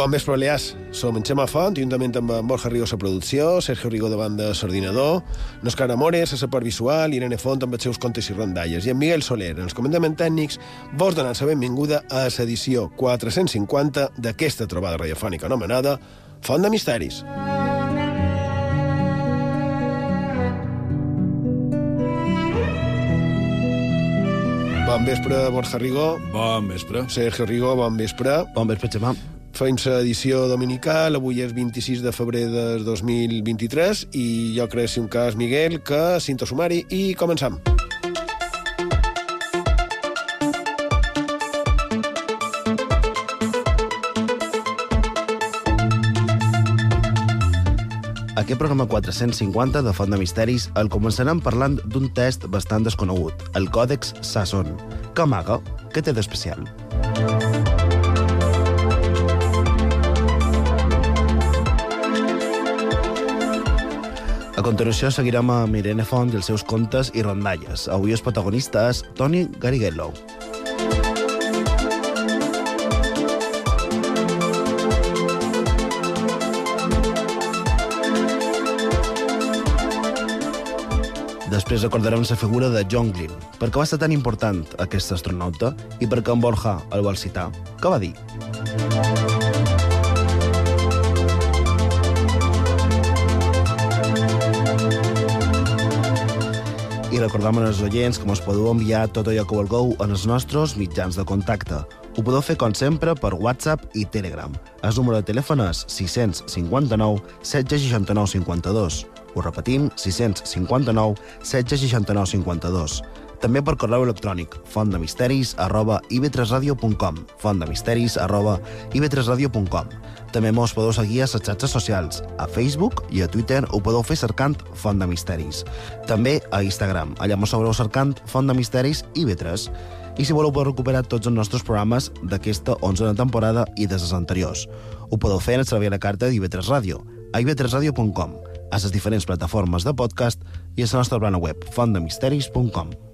Bon vespre, Balears. Som en Xema Font, juntament amb en Borja Rigo a producció, Sergio Rigo de banda Sordinador, Òscar Amores a la part visual, Irene Font amb els seus contes i rondalles, i en Miguel Soler, en els comandaments tècnics, vos donant la benvinguda a l'edició 450 d'aquesta trobada radiofònica anomenada Font de Misteris. Bon vespre, Borja Rigo. Bon vespre. Sergio Rigo, bon vespre. Bon vespre, Xemà. Fem l'edició dominical, avui és 26 de febrer de 2023 i jo crec, si un cas, Miguel, que cinto sumari i començam. Aquest programa 450 de Font de Misteris el començarem parlant d'un test bastant desconegut, el Còdex Sasson. Que amaga? Què té d'especial? A continuació seguirem amb Irene Font i els seus contes i rondalles. Avui els protagonistes Toni Gariguello. Després recordarem la figura de John. Per què va ser tan important aquest astronauta i per què en Borja el vol citar? Què va dir? I recordam als oients que ens podeu enviar tot allò que vulgueu en els nostres mitjans de contacte. Ho podeu fer, com sempre, per WhatsApp i Telegram. El número de telèfon és 659 769 52. Ho repetim, 659 769 52. També per correu electrònic, fontdemisteris arroba ib3radio.com fontdemisteris arroba ib3radio.com També mos podeu seguir a les xarxes socials. A Facebook i a Twitter ho podeu fer cercant Font de Misteris. També a Instagram, allà mos sabreu cercant Font de Misteris IB3. I si voleu podeu recuperar tots els nostres programes d'aquesta 11a temporada i de les anteriors. Ho podeu fer en el servei de carta d'IB3 Ràdio, a ib3radio.com, a les diferents plataformes de podcast i a la nostra plana web, fontdemisteris.com.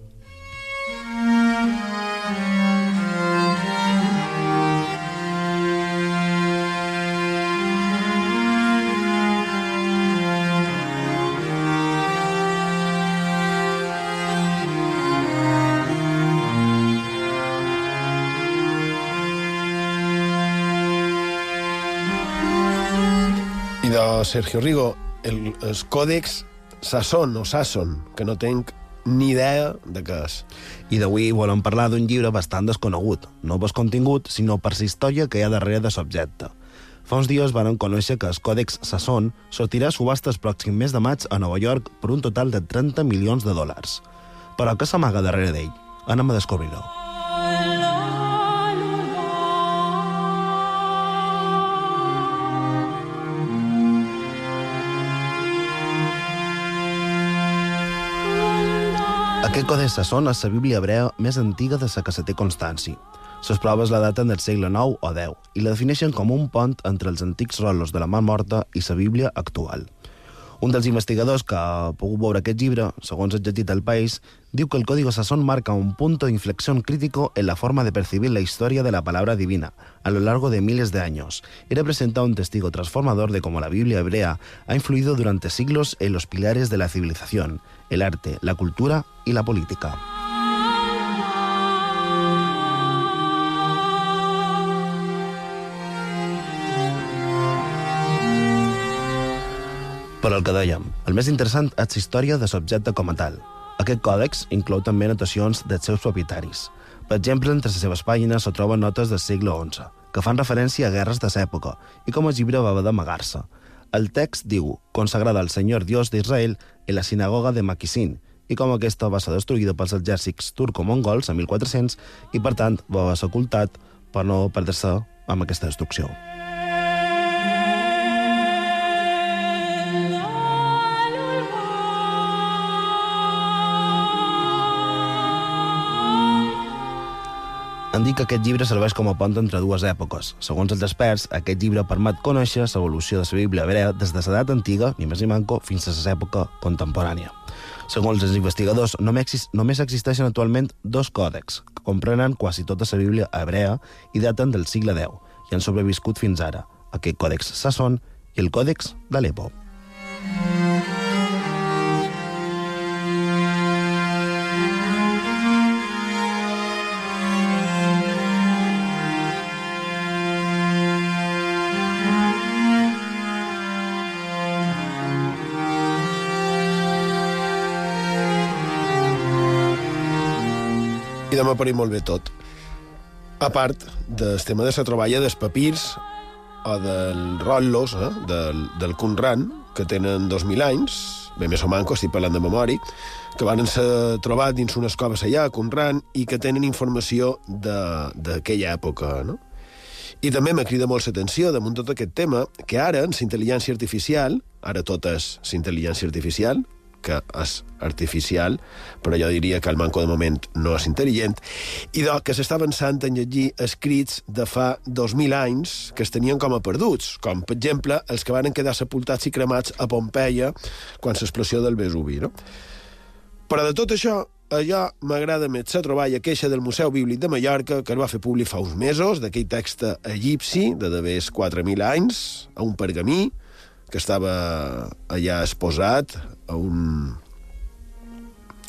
Sergio Rigo, el, el còdex Sasson o Sasson, que no tenc ni idea de què és. I d'avui volem parlar d'un llibre bastant desconegut, no per contingut, sinó per la història que hi ha darrere de l'objecte. Fa uns dies van conèixer que el Còdex Sasson sortirà a subhasta el pròxim mes de maig a Nova York per un total de 30 milions de dòlars. Però què s'amaga darrere d'ell? Anem a descobrir-ho. Aquest Còdex Sasson és la Bíblia hebrea més antiga de la que se té constància. Les proves la daten del segle IX o X i la defineixen com un pont entre els antics rolos de la mà morta i la Bíblia actual. Un dels investigadors que ha pogut veure aquest llibre, segons el del país, diu que el Código Sasson marca un punto de inflexión crítico en la forma de percibir la historia de la palabra divina a lo largo de miles de años y representa un testigo transformador de cómo la Biblia hebrea ha influido durante siglos en los pilares de la civilización, el arte, la cultura y la política. Però el que dèiem, el més interessant és la història de l'objecte com a tal. Aquest còdex inclou també anotacions dels seus propietaris. Per exemple, entre les seves pàgines se troben notes del segle XI, que fan referència a guerres de l'època i com el llibre va haver d'amagar-se. El text diu, consagrada al Senyor Dios d'Israel en la sinagoga de Maquisin, i com aquesta va ser destruïda pels exèrcits turco-mongols en 1400 i, per tant, va ser ocultat per no perdre-se amb aquesta destrucció. Han dit que aquest llibre serveix com a pont entre dues èpoques. Segons els experts, aquest llibre permet conèixer l'evolució de la Bíblia hebrea des de l'edat antiga, ni més ni manco, fins a l'època contemporània. Segons els investigadors, només, existeixen actualment dos còdecs, que comprenen quasi tota la Bíblia hebrea i daten del segle X, i han sobreviscut fins ara, aquest còdex Sasson i el còdex d'Alepo. I demà per molt bé tot. A part del tema de la troballa dels papirs o del rotllos, eh, del, del Qumran, que tenen 2.000 anys, bé més o manco, estic parlant de memòria, que van ser trobats dins unes coves allà, a Qumran, i que tenen informació d'aquella època, no? I també me crida molt l'atenció damunt tot aquest tema que ara, en la intel·ligència artificial, ara tot és la intel·ligència artificial, que és artificial, però jo diria que el manco de moment no és intel·ligent, i do, que s'està avançant en llegir escrits de fa 2.000 anys que es tenien com a perduts, com, per exemple, els que van quedar sepultats i cremats a Pompeia quan l'explosió del Vesuvi. No? Però de tot això, allò m'agrada més la troballa queixa del Museu Bíblic de Mallorca, que es va fer públic fa uns mesos, d'aquell text egipci de d'haver 4.000 anys, a un pergamí, que estava allà exposat a un,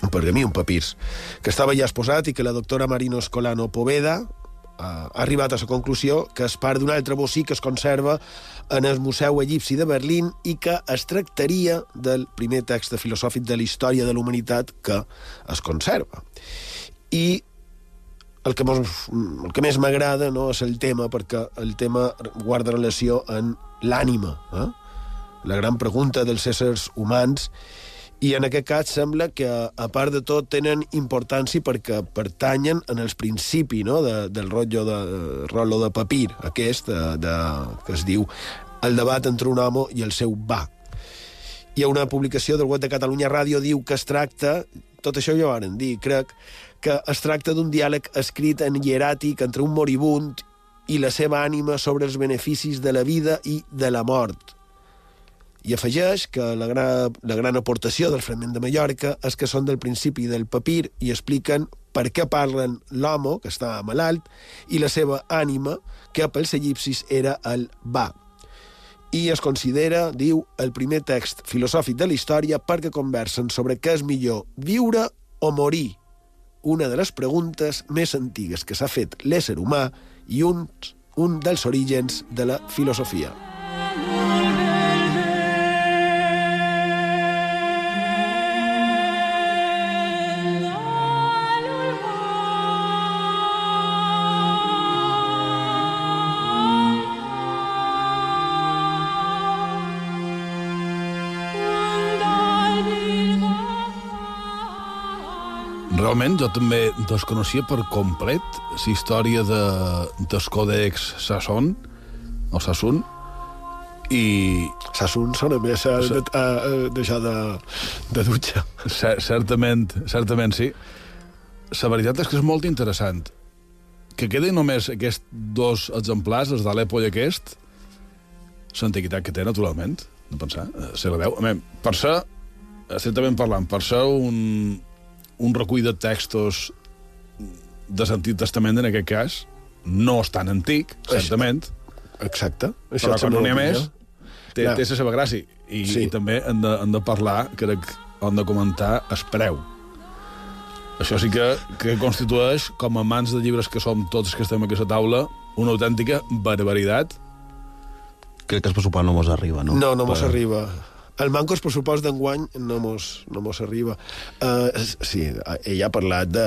un pergamí, un papirs, que estava allà exposat i que la doctora Marino Escolano Poveda ha arribat a la conclusió que és part d'un altre bocí que es conserva en el Museu Egipci de Berlín i que es tractaria del primer text filosòfic de la història de la humanitat que es conserva. I el que, mos, el que més m'agrada no, és el tema, perquè el tema guarda relació en l'ànima, eh? La gran pregunta dels éssers humans, i en aquest cas sembla que, a part de tot, tenen importància perquè pertanyen en els principis no? de, del rotllo de, rotllo de papir, aquest, de, de, que es diu El debat entre un home i el seu va. Hi ha una publicació del web de Catalunya Ràdio diu que es tracta, tot això ja ho van dir, crec, que es tracta d'un diàleg escrit en hieràtic entre un moribund i la seva ànima sobre els beneficis de la vida i de la mort i afegeix que la gran, la gran aportació del fragment de Mallorca és que són del principi del papir i expliquen per què parlen l'home, que està malalt, i la seva ànima, que pels egipcis era el va. I es considera, diu, el primer text filosòfic de la història perquè conversen sobre què és millor, viure o morir, una de les preguntes més antigues que s'ha fet l'ésser humà i un, un dels orígens de la filosofia. Jo també desconeixia per complet la història de, del còdex Sasson, o Sassun, i... Sassun sona més a, a, a, a deixar de, de dutxa. Certament, certament sí. La veritat és que és molt interessant. Que queden només aquests dos exemplars, els d'Alepo i aquest, l'antiguitat que té, naturalment, no pensar, eh, se la veu. A mi, per ser, estrictament parlant, per ser un, un recull de textos de l'Antic Testament, en aquest cas, no és tan antic, certament. Exacte. Això però quan no n'hi ha més, té, ja. té la seva gràcia. I, sí. i també hem de, hem de parlar, crec, hem de comentar el preu. Això sí que, que constitueix, com a mans de llibres que som tots que estem a aquesta taula, una autèntica barbaritat. Crec que el pressupost no mos arriba, no? No, no mos per... arriba. El manco el pressupost d'enguany no mos, no mos arriba. Uh, sí, ell ha parlat de,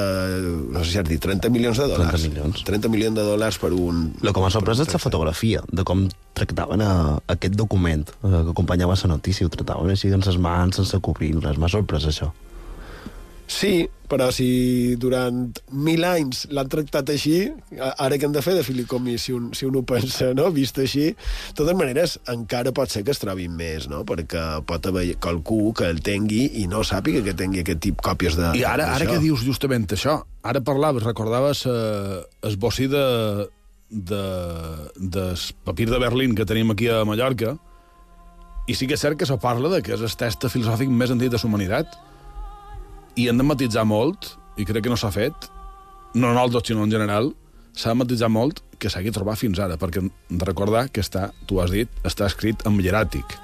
no sé si has dit, 30 milions de dòlars. 30 milions. 30 milions de dòlars per un... Lo que m'ha sorprès és la fotografia, de com tractaven a, aquest document eh, que acompanyava la notícia, ho tractaven així amb les mans, sense cobrir res. M'ha sorprès això. Sí, però si durant mil anys l'han tractat així, ara que hem de fer de filicomi, si un, si un ho pensa, no? vist així, de totes maneres, encara pot ser que es trobin més, no? perquè pot haver qualcú que el tingui i no sàpiga que tingui aquest tip còpies de I ara, ara que dius justament això, ara parlaves, recordaves eh, bocí de, de, del papir de Berlín que tenim aquí a Mallorca, i sí que és cert que se parla de que és el test filosòfic més antic de la humanitat, i hem de matitzar molt, i crec que no s'ha fet, no nosaltres, sinó en general, s'ha matitzat molt que s'hagi trobat fins ara, perquè de recordar que està, tu has dit, està escrit en hieràtic.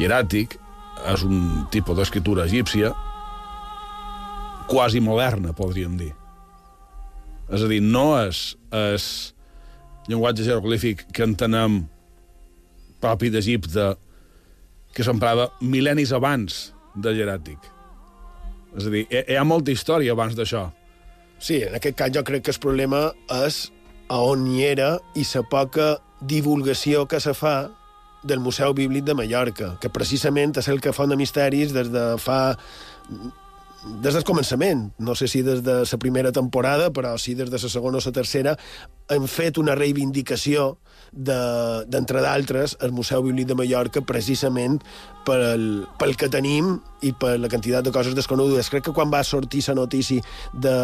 Hieràtic és un tipus d'escriptura egípcia quasi moderna, podríem dir. És a dir, no és, és llenguatge jeroglífic que entenem propi d'Egipte que s'emprava mil·lennis abans de hieràtic. És a dir, hi, ha molta història abans d'això. Sí, en aquest cas jo crec que el problema és a on hi era i la poca divulgació que se fa del Museu Bíblic de Mallorca, que precisament és el que fa de misteris des de fa des del començament, no sé si des de la primera temporada, però sí des de la segona o la tercera, hem fet una reivindicació d'entre de, d'altres el Museu Bíblic de Mallorca precisament pel, pel que tenim i per la quantitat de coses desconegudes. Crec que quan va sortir la notícia de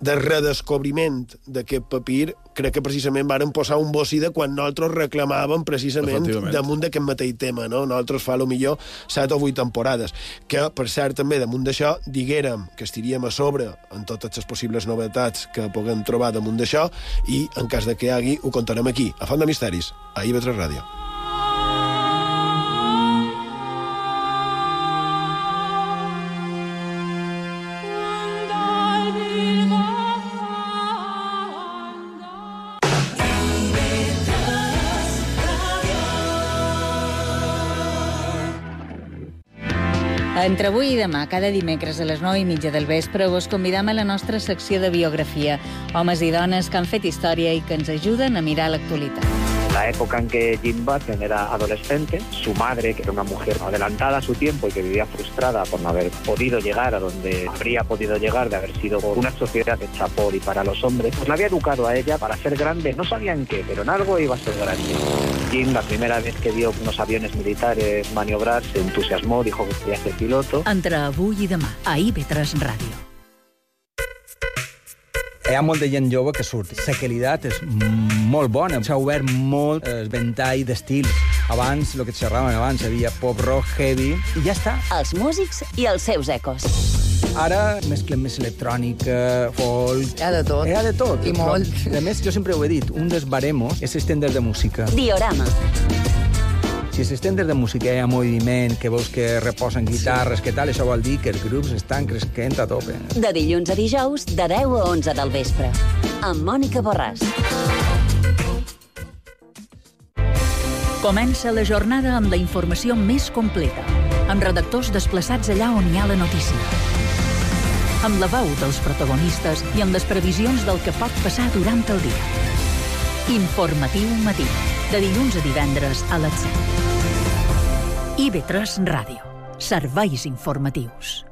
de redescobriment d'aquest papir, crec que precisament varen posar un bossi de quan nosaltres reclamàvem precisament damunt d'aquest mateix tema, no? Nosaltres fa, lo millor, set o vuit temporades. Que, per cert, també, damunt d'això, diguérem que estiríem a sobre en totes les possibles novetats que puguem trobar damunt d'això i, en cas de que hi hagi, ho contarem aquí, a Font de Misteris, a IB3 Ràdio. Entre avui i demà, cada dimecres a les 9 i mitja del vespre, vos convidam a la nostra secció de biografia. Homes i dones que han fet història i que ens ajuden a mirar l'actualitat la época en que Jim Button era adolescente, su madre, que era una mujer adelantada a su tiempo y que vivía frustrada por no haber podido llegar a donde habría podido llegar de haber sido una sociedad hecha por y para los hombres, pues la había educado a ella para ser grande, no sabían qué, pero en algo iba a ser grande. Jim, la primera vez que vio unos aviones militares maniobrar, se entusiasmó, dijo que quería ser piloto. Entre avui i demà, a IB3 Ràdio. Hi ha molta gent jove que surt. La qualitat és molt bona. S'ha obert molt el ventall d'estils. Abans, el que xerraven abans, hi havia pop rock, heavy, i ja està. Els músics i els seus ecos. Ara mesclem més electrònica, folk... Hi ha de tot. Hi ha de tot. I molt. Però, a més, jo sempre ho he dit, un dels baremos és estendre de música. Diorama. Si els estenders de música ha moviment, que veus que reposen guitarres, que tal, això vol dir que els grups estan cresquent a tope. De dilluns a dijous, de 10 a 11 del vespre. Amb Mònica Borràs. Comença la jornada amb la informació més completa, amb redactors desplaçats allà on hi ha la notícia. Amb la veu dels protagonistes i amb les previsions del que pot passar durant el dia. Informatiu matí, de dilluns a divendres a les 7. IB3 Ràdio. Serveis informatius.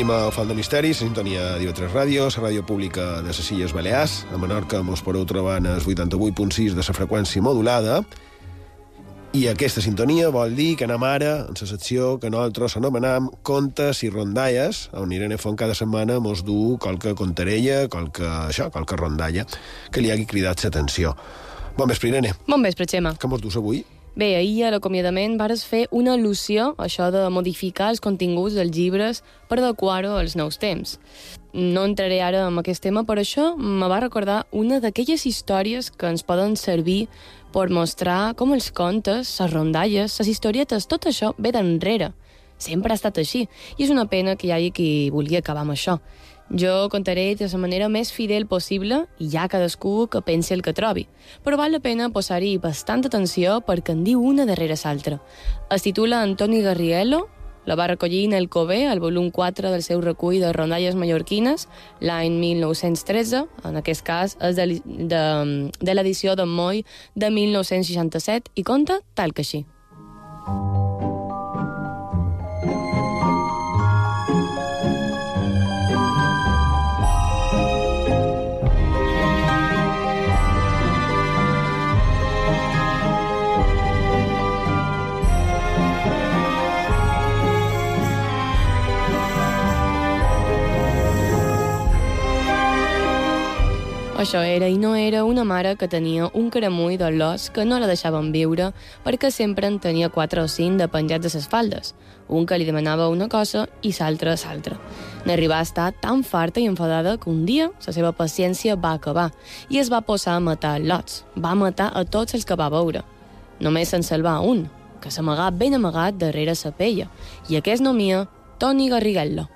Seguim a Font de Misteris, sintonia d'IV3 Ràdio, la ràdio pública de les Illes Balears. A Menorca mos podeu trobar en el 88.6 de la freqüència modulada. I aquesta sintonia vol dir que anem ara en la secció que nosaltres anomenam Contes i Rondalles, on Irene Font cada setmana mos du qualque contarella, qualque, això, qualque rondalla, que li hagi cridat l'atenció. Bon vespre, Irene. Bon vespre, Xema. Què mos dus avui? Bé, ahir a l'acomiadament vares fer una al·lusió a això de modificar els continguts dels llibres per adequar-ho als nous temps. No entraré ara en aquest tema, però això me va recordar una d'aquelles històries que ens poden servir per mostrar com els contes, les rondalles, les historietes, tot això ve d'enrere. Sempre ha estat així, i és una pena que hi hagi qui vulgui acabar amb això. Jo contaré de la manera més fidel possible i ja cadascú que pensi el que trobi. Però val la pena posar-hi bastanta atenció perquè en diu una darrere l'altra. Es titula Antoni Garriello, la va recollir en el Cové, al volum 4 del seu recull de rondalles mallorquines, l'any 1913, en aquest cas és de, de, de l'edició d'en Moll de 1967, i conta tal que així. Això era i no era una mare que tenia un caramull d'olors que no la deixaven viure perquè sempre en tenia quatre o cinc de penjats de ses faldes, un que li demanava una cosa i l'altre l'altra. N'arribà a estar tan farta i enfadada que un dia la seva paciència va acabar i es va posar a matar lots. Va matar a tots els que va veure. Només se'n salvà un, que s'amagà ben amagat darrere sa pella, i aquest nomia Toni Garriguello.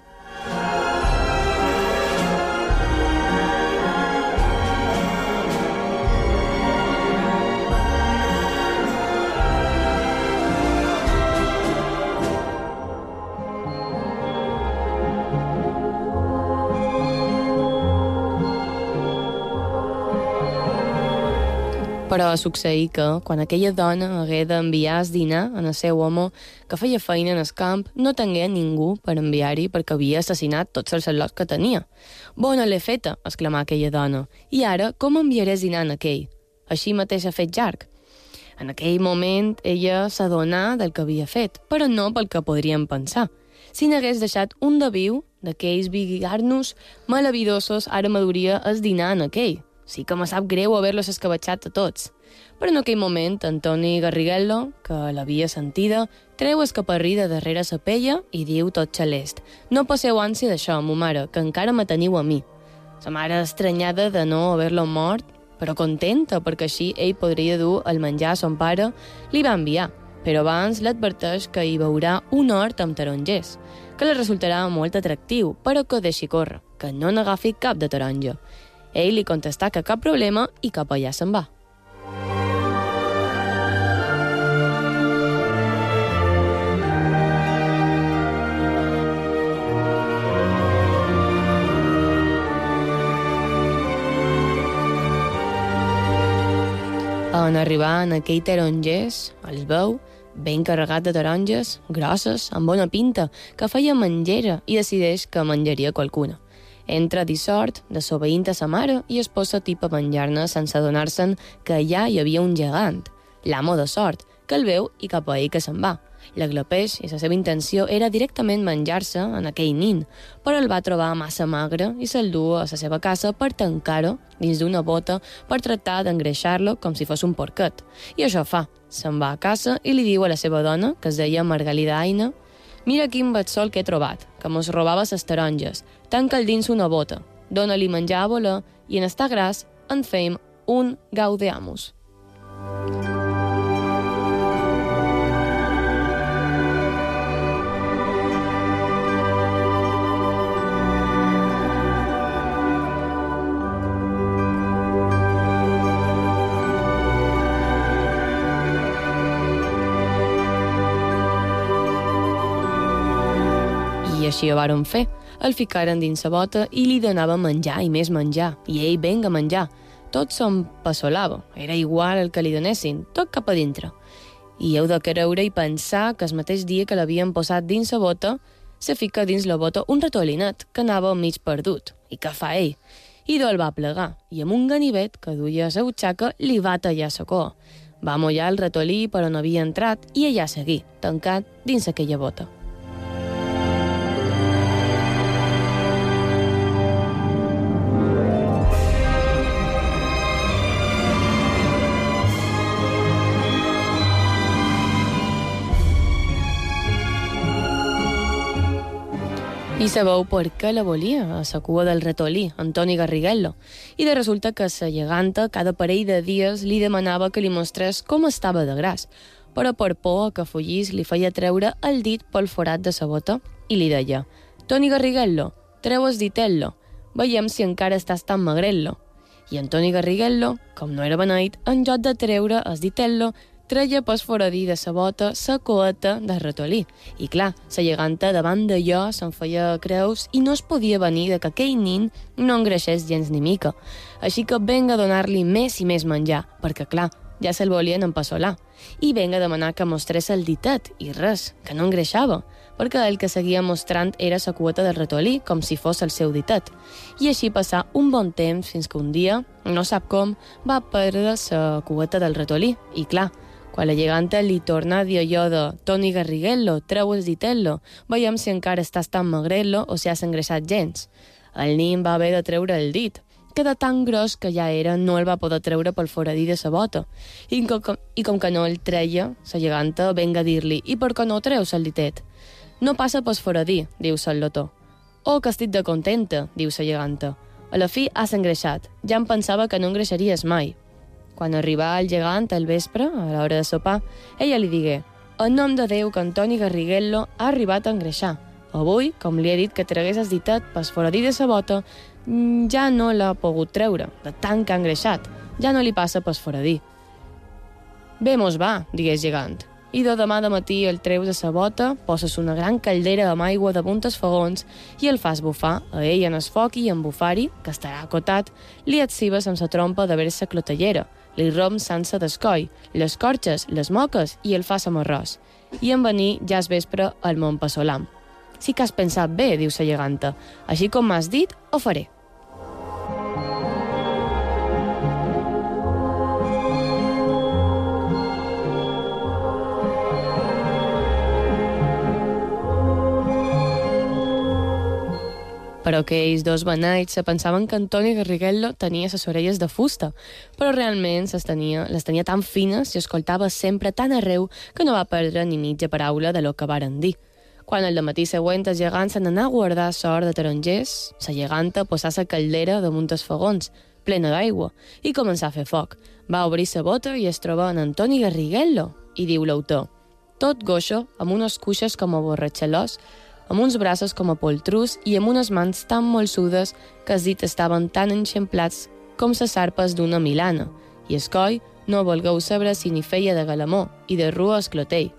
Però succeí que, quan aquella dona hagué d'enviar el dinar en el seu home que feia feina en el camp, no tingué ningú per enviar-hi perquè havia assassinat tots els celots que tenia. Bona l'he feta, exclamà aquella dona. I ara, com enviaré dinar en aquell? Així mateix ha fet Jarc. En aquell moment, ella s'adonà del que havia fet, però no pel que podríem pensar. Si n'hagués deixat un de viu, d'aquells vigarnos malavidosos, ara m'adoria el dinar en aquell. Sí que me sap greu haver-los escabatxat a tots. Però en aquell moment, Antoni Garriguello, que l'havia sentida, treu el caparrí de darrere sa pella i diu tot xalest. No passeu ànsia d'això, mo mare, que encara me teniu a mi. Sa mare estranyada de no haver-lo mort, però contenta perquè així ell podria dur el menjar a son pare, li va enviar, però abans l'adverteix que hi veurà un hort amb tarongers, que li resultarà molt atractiu, però que deixi córrer, que no n'agafi cap de taronja. Ell li contestà que cap problema i cap allà se'n va. En arribar en aquell tarongers, els veu, ben carregat de taronges, grosses, amb bona pinta, que feia menjera i decideix que menjaria qualcuna. Entra dissort, desobeint a sa mare i es posa tip a menjar-ne sense adonar-se'n que allà hi havia un gegant, l'amo de sort, que el veu i cap a ell que se'n va. L'aglapeix i la seva intenció era directament menjar-se en aquell nin, però el va trobar massa magre i se'l du a la seva casa per tancar-ho dins d'una bota per tractar d'engreixar-lo com si fos un porquet. I això fa. Se'n va a casa i li diu a la seva dona, que es deia Margalida Aina, Mira quin batzol que he trobat, que mos robava ses taronges. Tanca'l dins una bota, dóna-li menjar a voler i en estar gras en feim un gaudeamus. I així ho varen fer. El ficaren dins sa bota i li donava menjar i més menjar, i ell venga a menjar. Tot se'n passolava, era igual el que li donessin, tot cap a dintre. I heu de creure i pensar que el mateix dia que l'havien posat dins sa bota, se fica dins la bota un ratolinet que anava mig perdut. I què fa ell? I el va plegar, i amb un ganivet que duia a sa butxaca li va tallar sa cua. Va mollar el ratolí per on havia entrat i allà seguí, tancat dins aquella bota. I sabeu per què la volia, a la cua del ratolí, Antoni Garriguello. I de resulta que la lleganta cada parell de dies li demanava que li mostrés com estava de gras, però per por que fullís li feia treure el dit pel forat de sa bota i li deia «Toni Garriguello, treu el ditello, veiem si encara estàs tan magrello». I Antoni Garriguello, com no era beneit, en lloc de treure el ditello, treia pas foradí de sa bota sa coeta de ratolí. I clar, sa lleganta davant d'allò se'n feia creus i no es podia venir de que aquell nin no engreixés gens ni mica. Així que venga a donar-li més i més menjar, perquè clar, ja se'l volien empassolar. I venga a demanar que mostrés el ditet, i res, que no engreixava, perquè el que seguia mostrant era sa cueta del ratolí, com si fos el seu ditet. I així passà un bon temps fins que un dia, no sap com, va perdre sa cueta del ratolí. I clar, quan la lleganta li torna a dir allò de Toni Garriguello, treu el ditello, veiem si encara estàs tan magrello o si has engreixat gens. El nin va haver de treure el dit, que de tan gros que ja era no el va poder treure pel foradí de sa bota. I com, i com que no el treia, sa geganta venga a dir-li «I per què no treus el ditet?» «No passa pel foradí», diu sa lotó. «Oh, que estic de contenta», diu sa geganta. A la fi has engreixat. Ja em pensava que no engreixaries mai. Quan arribà el gegant al vespre, a l'hora de sopar, ella li digué «En nom de Déu que Antoni Garriguello ha arribat a engreixar. Avui, com li he dit que tregués el ditet pas foradí de sa bota, mm, ja no l'ha pogut treure, de tant que ha engreixat. Ja no li passa pas foradí». «Bé, mos va», digués gegant i de demà de matí el treus a sa bota, poses una gran caldera amb aigua de puntes fogons i el fas bufar a ell en el foc i en bufari, que estarà acotat, li etzibes amb sa trompa de versa clotellera, li rom sense descoi, les corxes, les moques i el fas amb arròs. I en venir ja es vespre al món passolam. Sí que has pensat bé, diu sa lleganta. Així com m'has dit, ho faré. Però que ells dos benaits se pensaven que Antoni Garriguello tenia les orelles de fusta, però realment les tenia, les tenia tan fines i escoltava sempre tan arreu que no va perdre ni mitja paraula de lo que varen dir. Quan el matí següent els gegants s'han d'anar a guardar sort de tarongers, la geganta posà la caldera damunt els fogons, plena d'aigua, i començar a fer foc. Va obrir la bota i es troba en Antoni Garriguello, i diu l'autor. Tot goixo, amb unes cuixes com a borratxalós, amb uns braços com a poltrus i amb unes mans tan molsudes que els dits estaven tan enxemplats com les sarpes d'una milana, i escoi no volgueu saber si ni feia de galamó i de rua esclotell.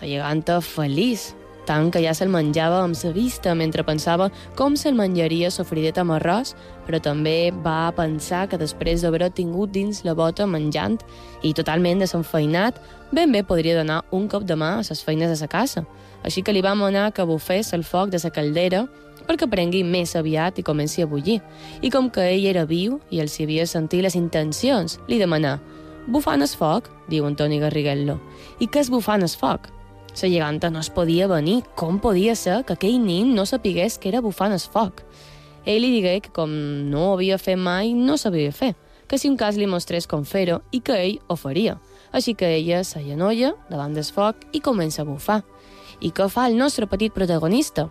La geganta feliç, tant que ja se'l menjava amb sa vista mentre pensava com se'l menjaria sofridet amb arròs, però també va pensar que després d'haver tingut dins la bota menjant i totalment desenfeinat, ben bé podria donar un cop de mà a les feines de sa casa així que li va manar que bufés el foc de la caldera perquè prengui més aviat i comenci a bullir. I com que ell era viu i els hi havia sentit les intencions, li demanà «Bufant el foc?» diu Antoni Garriguello. «I què és bufant el foc?» La geganta no es podia venir. Com podia ser que aquell nin no sapigués que era bufant el foc? Ell li digué que com no ho havia fet mai, no sabia fer, que si un cas li mostrés com fer-ho i que ell ho faria. Així que ella s'allanoia davant del foc i comença a bufar. I què fa el nostre petit protagonista?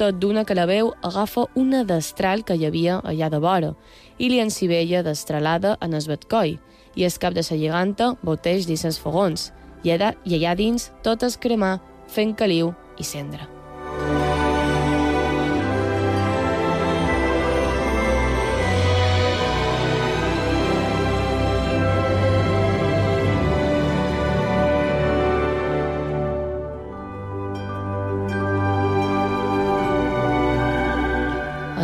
Tot d'una que la veu agafa una destral que hi havia allà de vora i li encibella destralada en el batcoi i el cap de sa lleganta boteix dins els fogons i allà, i allà dins tot es cremar fent caliu i cendra.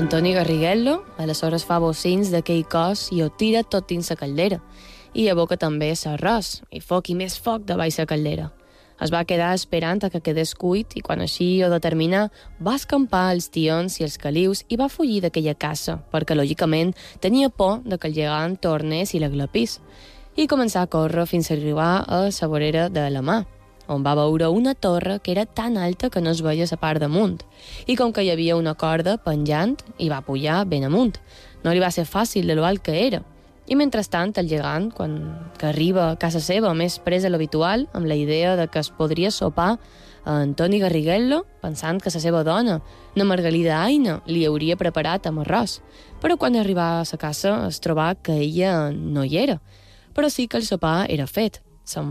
Antoni Garriguello aleshores fa bocins d'aquell cos i ho tira tot dins la caldera i aboca també l'arròs i foc i més foc de baix la caldera. Es va quedar esperant a que quedés cuit i quan així ho determinar va escampar els tions i els calius i va fugir d'aquella casa perquè lògicament tenia por de que el gegant tornés i la glapís i començar a córrer fins a arribar a la vorera de la mà on va veure una torre que era tan alta que no es veia la part damunt, i com que hi havia una corda penjant, hi va pujar ben amunt. No li va ser fàcil de lo alt que era. I mentrestant, el gegant, quan que arriba a casa seva més pres de l'habitual, amb la idea de que es podria sopar a Antoni Garriguello, pensant que la seva dona, na Margalida Aina, li hauria preparat amb arròs. Però quan arribava a casa es trobà que ella no hi era. Però sí que el sopar era fet, Se'n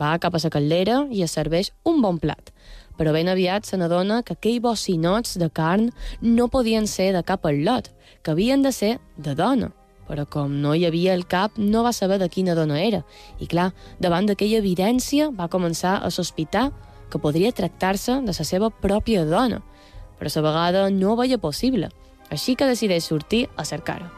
va cap a la caldera i es serveix un bon plat. Però ben aviat se n'adona que aquells bocinots de carn no podien ser de cap al lot, que havien de ser de dona. Però com no hi havia el cap, no va saber de quina dona era. I clar, davant d'aquella evidència va començar a sospitar que podria tractar-se de la seva pròpia dona. Però a la vegada no ho veia possible, així que decideix sortir a cercar-ho.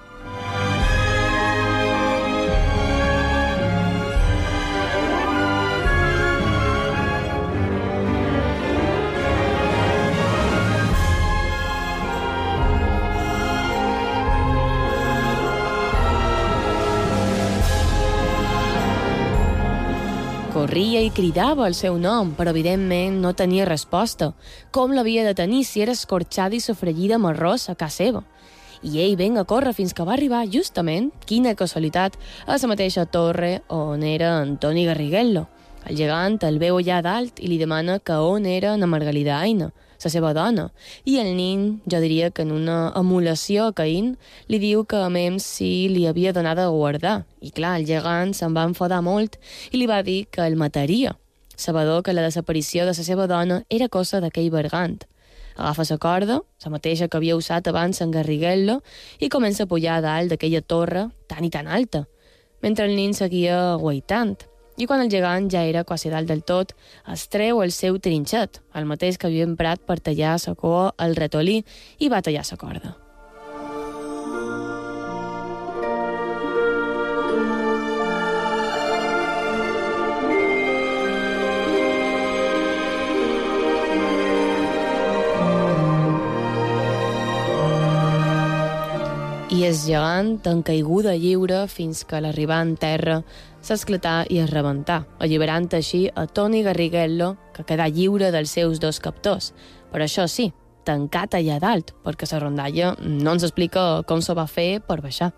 Corria i cridava el seu nom, però evidentment no tenia resposta. Com l'havia de tenir si era escorxada i sofregida amb arròs a casa seva? i ell ven a córrer fins que va arribar justament, quina casualitat, a la mateixa torre on era Antoni Garriguello. El gegant el veu allà dalt i li demana que on era na Margalida Aina, la seva dona. I el nin, jo diria que en una emulació a Caín, li diu que a Mem sí li havia donat a guardar. I clar, el gegant se'n va enfadar molt i li va dir que el mataria, sabedor que la desaparició de la seva dona era cosa d'aquell bergant. Agafa la corda, la mateixa que havia usat abans en Garriguello, i comença a pujar a dalt d'aquella torre tan i tan alta, mentre el nin seguia guaitant. I quan el gegant ja era quasi dalt del tot, es treu el seu trinxet, el mateix que havia emprat per tallar la cua al ratolí, i va tallar la corda. i és gegant en caiguda lliure fins que l'arribar en terra s'esclatà i es rebentà, alliberant així a Toni Garriguello, que quedà lliure dels seus dos captors. Però això sí, tancat allà dalt, perquè la rondalla no ens explica com se va fer per baixar.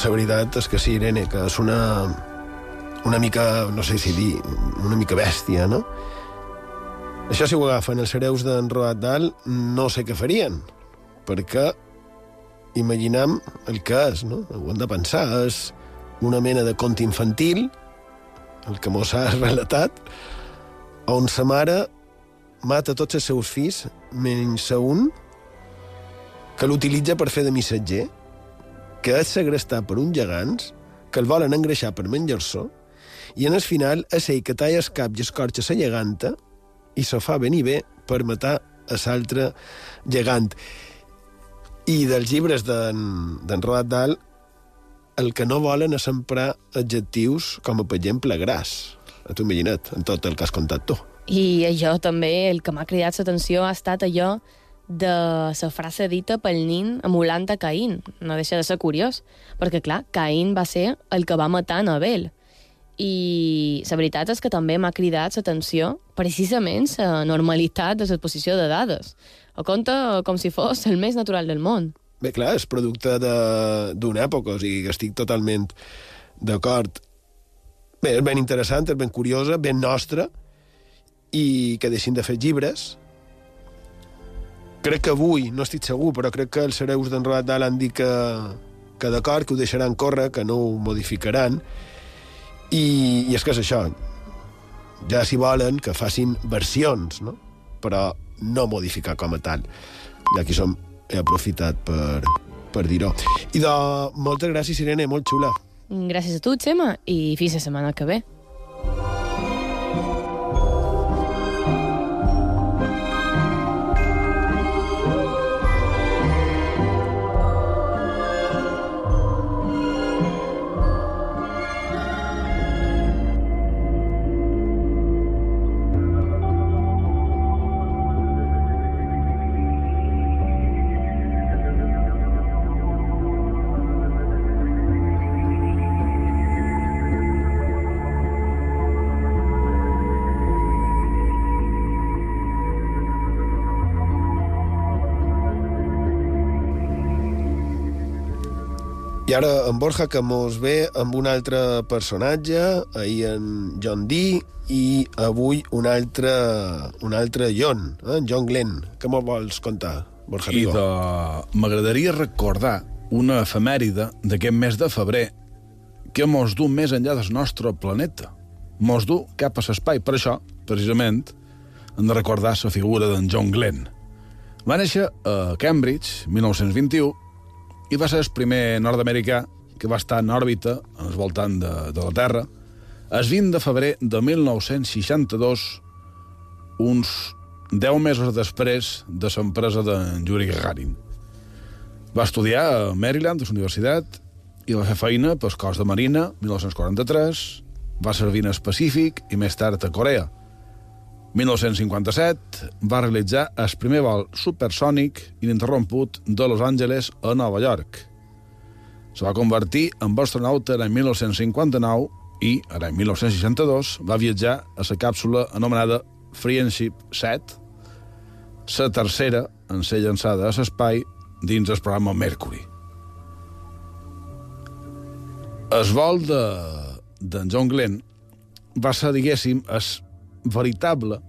La veritat és que sí, Irene, que és una, una mica, no sé si dir, una mica bèstia, no? Això si ho agafen els hereus d'en Roat Dalt, no sé què farien, perquè imaginem el que és, no? Ho hem de pensar, és una mena de conte infantil, el que mos ha relatat, on sa mare mata tots els seus fills, menys a un, que l'utilitza per fer de missatger, que és segrestat per uns gegants que el volen engreixar per menjar-se i en el final és ell que talla el cap i escorxa la geganta i se fa venir bé per matar a l'altre gegant. I dels llibres d'en Roald Dahl el que no volen és emprar adjectius com, per exemple, gras. T'ho imagina't, en tot el que has contat tu. I allò també, el que m'ha cridat l'atenció ha estat allò de la frase dita pel nin emulant a Caín. No deixa de ser curiós, perquè, clar, Caín va ser el que va matar en Abel. I la veritat és que també m'ha cridat l'atenció precisament la normalitat de l'exposició de dades. Ho conta com si fos el més natural del món. Bé, clar, és producte d'una època, o sigui que estic totalment d'acord. Bé, és ben interessant, és ben curiosa, ben nostra, i que deixin de fer llibres, crec que avui, no estic segur, però crec que els hereus d'en Roald Dahl han dit que, que d'acord, que ho deixaran córrer, que no ho modificaran, i, i és que és això. Ja si volen que facin versions, no? però no modificar com a tal. Ja aquí som, he aprofitat per, per dir-ho. I de moltes gràcies, Irene, molt xula. Gràcies a tu, Xema, i fins la setmana que ve. I ara en Borja, que mos ve amb un altre personatge, ahir en John Dee, i avui un altre, un altre John, eh? en John Glenn. Què me'l vols contar, Borja Rigo? de... m'agradaria recordar una efemèride d'aquest mes de febrer que mos du més enllà del nostre planeta. Mos du cap a l'espai. Per això, precisament, hem de recordar la figura d'en John Glenn. Va néixer a Cambridge, 1921, i va ser el primer nord-americà que va estar en òrbita, al voltant de, de la Terra, el 20 de febrer de 1962, uns 10 mesos després de l'empresa de Yuri Gagarin. Va estudiar a Maryland, a la universitat, i va fer feina pel cos de Marina, 1943, va servir en el Pacífic i més tard a Corea. 1957 va realitzar el primer vol supersònic ininterromput de Los Angeles a Nova York. Se va convertir en astronauta l'any 1959 i, l'any 1962, va viatjar a la càpsula anomenada Friendship 7, la tercera en ser llançada a l'espai dins el programa Mercury. El vol de, de John Glenn va ser, diguéssim, el veritable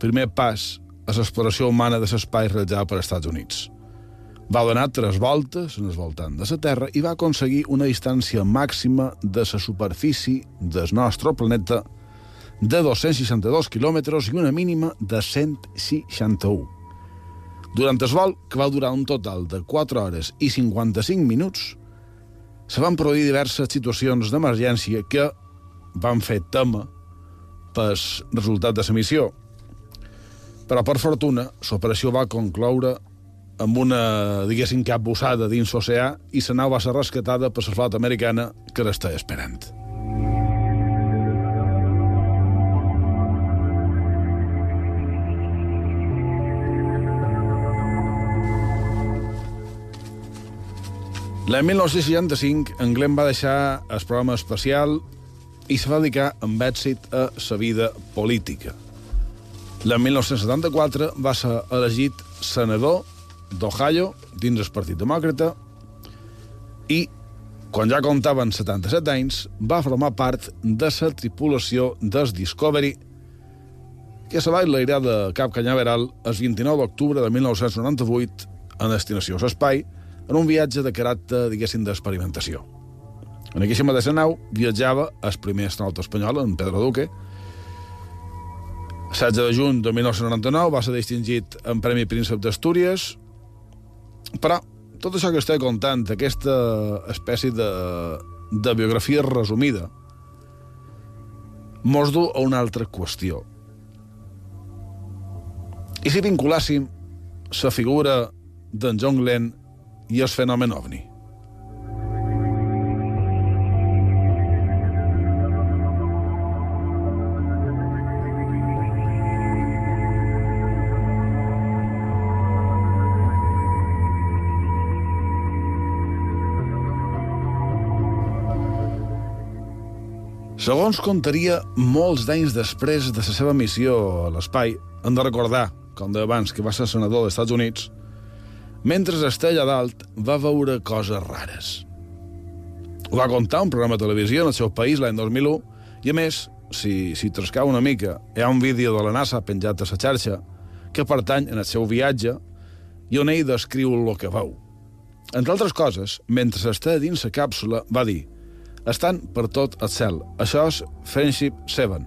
primer pas a l'exploració humana de l'espai realitzada per als Estats Units. Va donar tres voltes en el voltant de la Terra i va aconseguir una distància màxima de la superfície del nostre planeta de 262 quilòmetres i una mínima de 161. Durant el vol, que va durar un total de 4 hores i 55 minuts, se van produir diverses situacions d'emergència que van fer tema pel resultat de la missió. Però, per fortuna, l'operació va concloure amb una, diguéssim, capbussada dins l'oceà i la nau va ser rescatada per la flota americana que l'estava esperant. L'any 1965, en Glenn va deixar el programa espacial i se va dedicar amb èxit a la vida política. L'any 1974 va ser elegit senador d'Ohio dins el Partit Demòcrata i, quan ja comptaven 77 anys, va formar part de la tripulació del Discovery que se va enlairar de Cap Canyaveral el 29 d'octubre de 1998 a destinació a l'espai en un viatge de caràcter, diguéssim, d'experimentació. En aquesta mateixa nau viatjava el primer astronauta espanyol, en Pedro Duque. 16 de juny de 1999 va ser distingit en Premi Príncep d'Astúries, però tot això que estic contant, aquesta espècie de, de biografia resumida, mos du a una altra qüestió. I si vinculàssim la figura d'en John Glenn i el fenomen ovni? Segons contaria, molts d'anys després de la seva missió a l'espai, hem de recordar, com deia abans, que va ser senador dels Estats Units, mentre estella dalt va veure coses rares. Ho va contar un programa de televisió en el seu país l'any 2001 i, a més, si, si trascau una mica, hi ha un vídeo de la NASA penjat a la xarxa que pertany en el seu viatge i on ell descriu el que veu. Entre altres coses, mentre està dins la càpsula, va dir estan per tot el cel. Això és Friendship 7.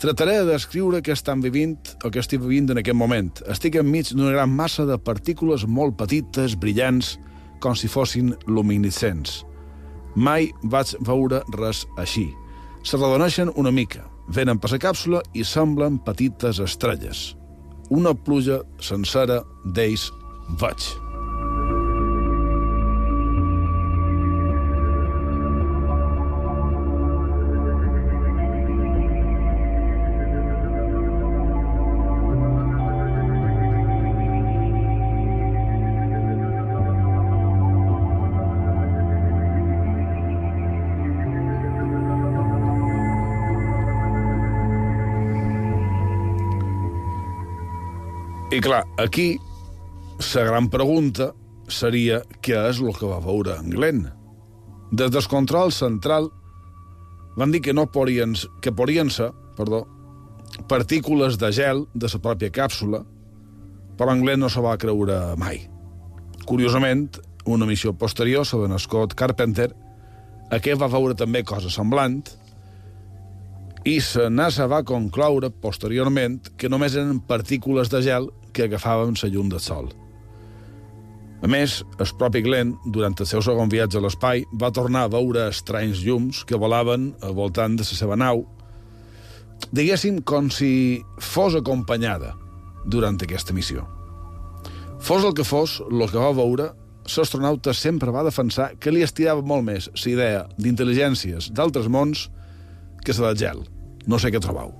Trataré de descriure què estan vivint o què estic vivint en aquest moment. Estic enmig d'una gran massa de partícules molt petites, brillants, com si fossin luminescents. Mai vaig veure res així. Se redoneixen una mica, venen per la càpsula i semblen petites estrelles. Una pluja sencera d'ells veig. Clar, aquí la gran pregunta seria què és el que va veure en Glenn. Des del control central van dir que no podien, que podien ser perdó, partícules de gel de la pròpia càpsula, però en Glenn no se va creure mai. Curiosament, una missió posterior sobre en Scott Carpenter, aquest va veure també cosa semblant, i la NASA va concloure posteriorment que només eren partícules de gel que agafaven la llum del sol. A més, el propi Glenn, durant el seu segon viatge a l'espai, va tornar a veure estranys llums que volaven al voltant de la seva nau, diguéssim com si fos acompanyada durant aquesta missió. Fos el que fos, el que va veure l'astronauta sempre va defensar que li estirava molt més la idea d'intel·ligències d'altres mons que la del gel. No sé què trobau.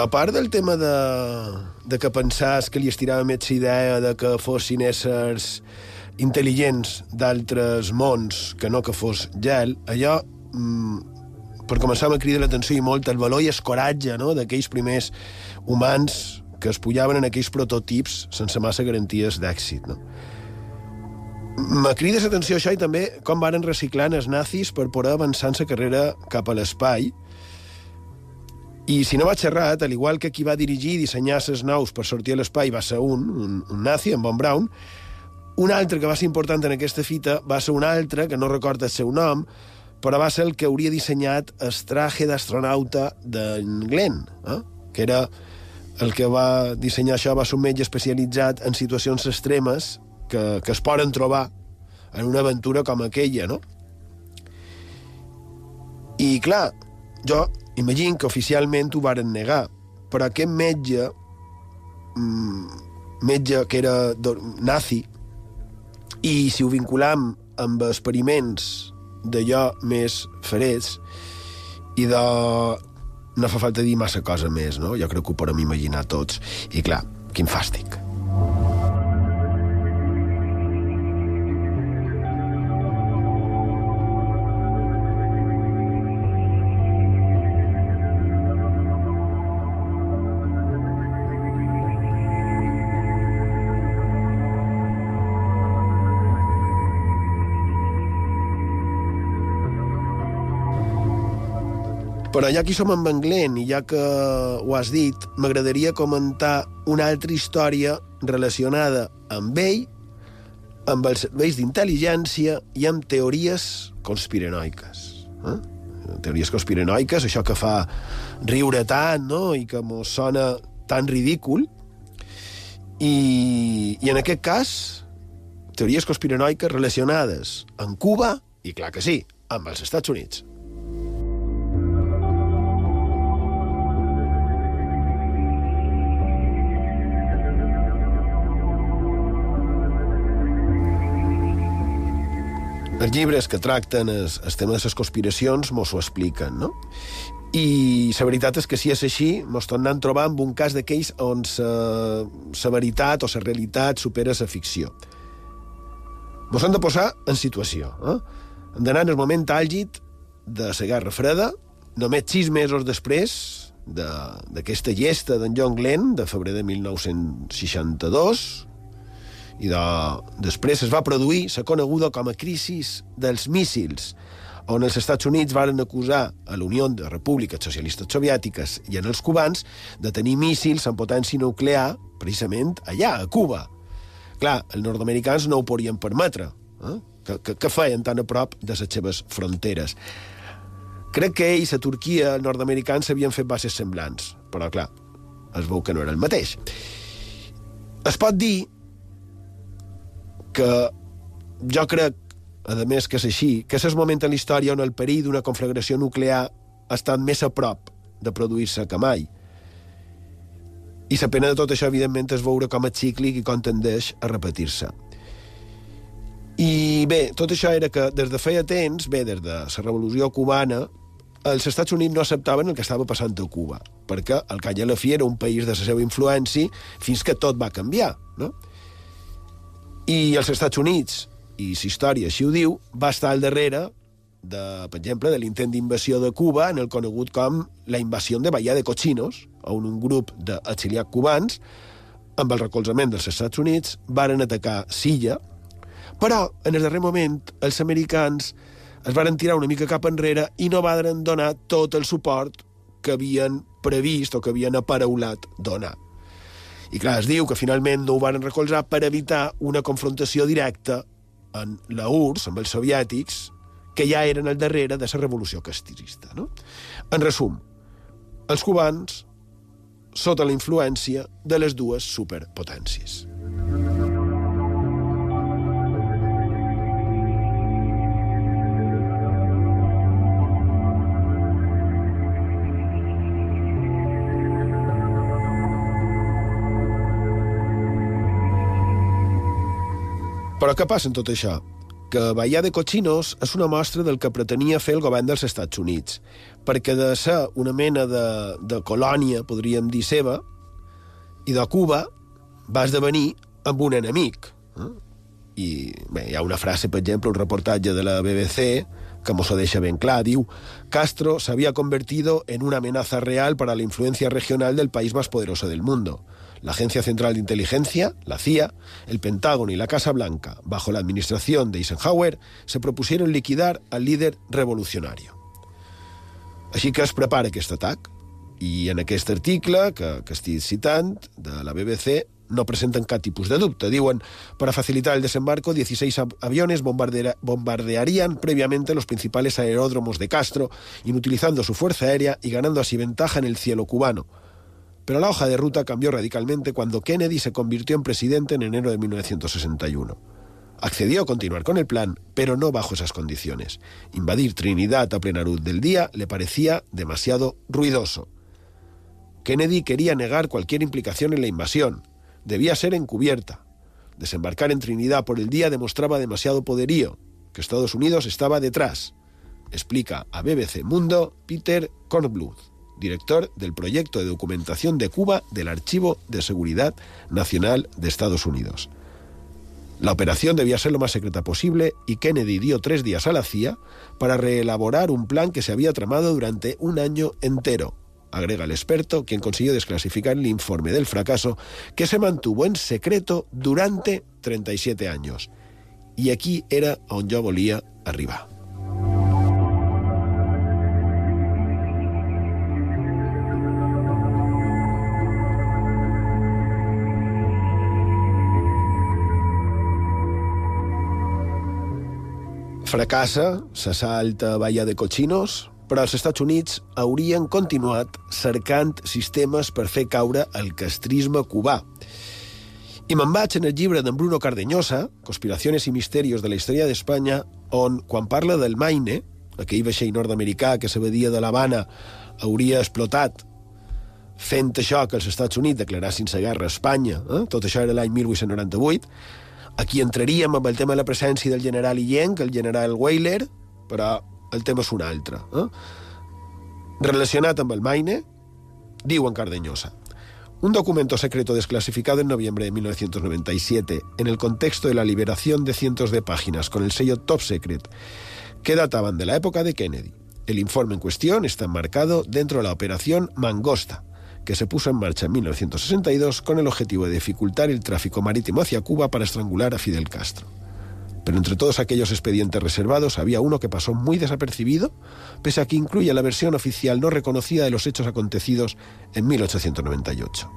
De part del tema de, de que pensàs que li estirava més idea de que fossin éssers intel·ligents d'altres mons que no que fos gel, allò, mm, per començar, me crida l'atenció i molt el valor i el coratge no? d'aquells primers humans que es pujaven en aquells prototips sense massa garanties d'èxit. No? Me crida l'atenció això i també com varen reciclant els nazis per poder avançar en la carrera cap a l'espai, i si no vaig errat, al igual que qui va dirigir i dissenyar les naus per sortir a l'espai va ser un, un, un nazi, en Von Braun, un altre que va ser important en aquesta fita va ser un altre, que no recorda el seu nom, però va ser el que hauria dissenyat el traje d'astronauta d'en Glenn, eh? que era el que va dissenyar això, va ser un metge especialitzat en situacions extremes que, que es poden trobar en una aventura com aquella, no? I, clar, jo imagino que oficialment ho varen negar, però aquest metge, mmm, metge que era nazi, i si ho vinculam amb experiments d'allò més ferets, i de... no fa falta dir massa cosa més, no? Jo crec que ho podem imaginar tots. I clar, quin fàstic. Però ja que som en Glenn i ja que ho has dit, m'agradaria comentar una altra història relacionada amb ell, amb els serveis d'intel·ligència i amb teories conspiranoiques. Eh? Teories conspiranoiques, això que fa riure tant no? i que mos sona tan ridícul. I, I en aquest cas, teories conspiranoiques relacionades amb Cuba, i clar que sí, amb els Estats Units. Els llibres que tracten el, el tema de les conspiracions mos ho expliquen, no? I la veritat és que si és així, mos tornem a trobar amb un cas d'aquells on la veritat o la realitat supera la ficció. Mos hem de posar en situació. Eh? Hem d'anar en el moment àlgid de la Guerra Freda, només sis mesos després d'aquesta de, llesta d'en John Glenn, de febrer de 1962, i de... després es va produir la coneguda com a crisi dels míssils, on els Estats Units varen acusar a la Unió de Repúbliques Socialistes Soviètiques i en els cubans de tenir míssils amb potència nuclear precisament allà, a Cuba. Clar, els nord-americans no ho podien permetre. Eh? Que, que, que feien tan a prop de les seves fronteres. Crec que ells, a Turquia, els nord-americans s'havien fet bases semblants, però clar, es veu que no era el mateix. Es pot dir que jo crec, a més que és així, que és el moment en la història on el perill d'una conflagració nuclear ha estat més a prop de produir-se que mai. I la pena de tot això, evidentment, és veure com és cíclic i com tendeix a repetir-se. I bé, tot això era que des de feia temps, bé, des de la revolució cubana, els Estats Units no acceptaven el que estava passant a Cuba, perquè el cany a la fi era un país de la seva influència fins que tot va canviar, no? I els Estats Units, i la història així ho diu, va estar al darrere de, per exemple, de l'intent d'invasió de Cuba en el conegut com la invasió de Bahia de Cochinos, on un grup d'exiliats cubans, amb el recolzament dels Estats Units, varen atacar Silla, però, en el darrer moment, els americans es varen tirar una mica cap enrere i no varen donar tot el suport que havien previst o que havien aparaulat donar. I clar, es diu que finalment no ho van recolzar per evitar una confrontació directa en la URSS, amb els soviètics, que ja eren al darrere de la revolució castrista. No? En resum, els cubans sota la influència de les dues superpotències. Però què passa en tot això? Que Bahia de Cochinos és una mostra del que pretenia fer el govern dels Estats Units, perquè de ser una mena de, de colònia, podríem dir seva, i de Cuba va esdevenir amb un enemic. Eh? I bé, hi ha una frase, per exemple, un reportatge de la BBC que mos ho deixa ben clar. Diu, Castro se había convertido en una amenaza real para la influencia regional del país más poderoso del mundo. La Agencia Central de Inteligencia, la CIA, el Pentágono y la Casa Blanca, bajo la administración de Eisenhower, se propusieron liquidar al líder revolucionario. Així que es prepara aquest atac, i en aquest article que, que estic citant, de la BBC, no presenten cap tipus de dubte. Diuen, para facilitar el desembarco, 16 aviones bombardearían previamente los principales aeródromos de Castro, inutilizando su fuerza aérea y ganando así ventaja en el cielo cubano. Pero la hoja de ruta cambió radicalmente cuando Kennedy se convirtió en presidente en enero de 1961. Accedió a continuar con el plan, pero no bajo esas condiciones. Invadir Trinidad a plena luz del día le parecía demasiado ruidoso. Kennedy quería negar cualquier implicación en la invasión. Debía ser encubierta. Desembarcar en Trinidad por el día demostraba demasiado poderío, que Estados Unidos estaba detrás. Explica a BBC Mundo Peter Kornbluth director del proyecto de documentación de Cuba del Archivo de Seguridad Nacional de Estados Unidos. La operación debía ser lo más secreta posible y Kennedy dio tres días a la CIA para reelaborar un plan que se había tramado durante un año entero, agrega el experto, quien consiguió desclasificar el informe del fracaso que se mantuvo en secreto durante 37 años. Y aquí era donde yo volía arriba. Fracassa l'assalt a Baia de Cochinos, però els Estats Units haurien continuat cercant sistemes per fer caure el castrisme cubà. I me'n vaig en el llibre d'en Bruno Cardeñosa, Conspiraciones i misterios de la història d'Espanya, on, quan parla del Maine, aquell vaixell nord-americà que s'avedia de l'Havana hauria explotat fent això que els Estats Units declarassin la guerra a Espanya, eh? tot això era l'any 1898, Aquí entraríem amb el tema de la presència del general Illenc, el general Weyler, però el tema és un altre. Eh? Relacionat amb el Maine, diu en Cardeñosa, un documento secreto desclasificado en noviembre de 1997 en el contexto de la liberación de cientos de páginas con el sello Top Secret que databan de la época de Kennedy. El informe en cuestión está enmarcado dentro de la operación Mangosta, que se puso en marcha en 1962 con el objetivo de dificultar el tráfico marítimo hacia Cuba para estrangular a Fidel Castro. Pero entre todos aquellos expedientes reservados había uno que pasó muy desapercibido, pese a que incluye la versión oficial no reconocida de los hechos acontecidos en 1898.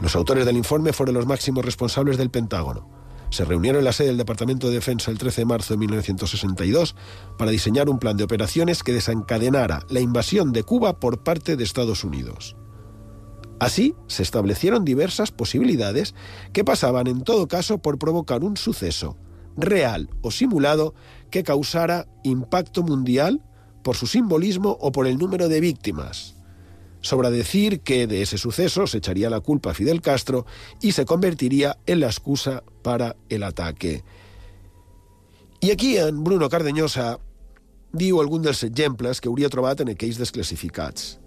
Los autores del informe fueron los máximos responsables del Pentágono. Se reunieron en la sede del Departamento de Defensa el 13 de marzo de 1962 para diseñar un plan de operaciones que desencadenara la invasión de Cuba por parte de Estados Unidos. Así, se establecieron diversas posibilidades que pasaban en todo caso por provocar un suceso, real o simulado, que causara impacto mundial por su simbolismo o por el número de víctimas. Sobra decir que de ese suceso se echaría la culpa a Fidel Castro y se convertiría en la excusa para el ataque. I aquí en Bruno Cardeñosa diu algun dels exemples que hauria trobat en aquells desclassificats.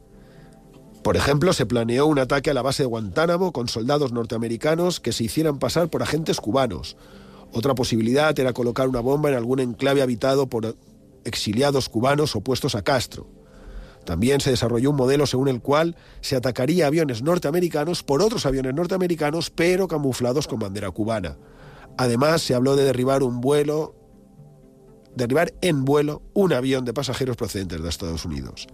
Por ejemplo, se planeó un ataque a la base de Guantánamo con soldados norteamericanos que se hicieran pasar por agentes cubanos. Otra posibilidad era colocar una bomba en algún enclave habitado por exiliados cubanos opuestos a Castro. También se desarrolló un modelo según el cual se atacaría aviones norteamericanos por otros aviones norteamericanos, pero camuflados con bandera cubana. Además, se habló de derribar un vuelo, derribar en vuelo un avión de pasajeros procedentes de Estados Unidos.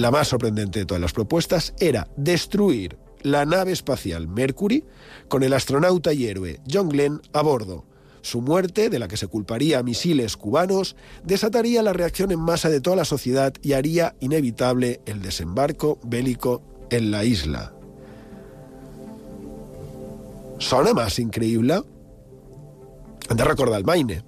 La más sorprendente de todas las propuestas era destruir la nave espacial Mercury con el astronauta y héroe John Glenn a bordo, Su muerte, de la que se culparía a misiles cubanos, desataría la reacción en masa de toda la sociedad y haría inevitable el desembarco bélico en la isla. Sona massa increïble? Hem de recordar el Maine.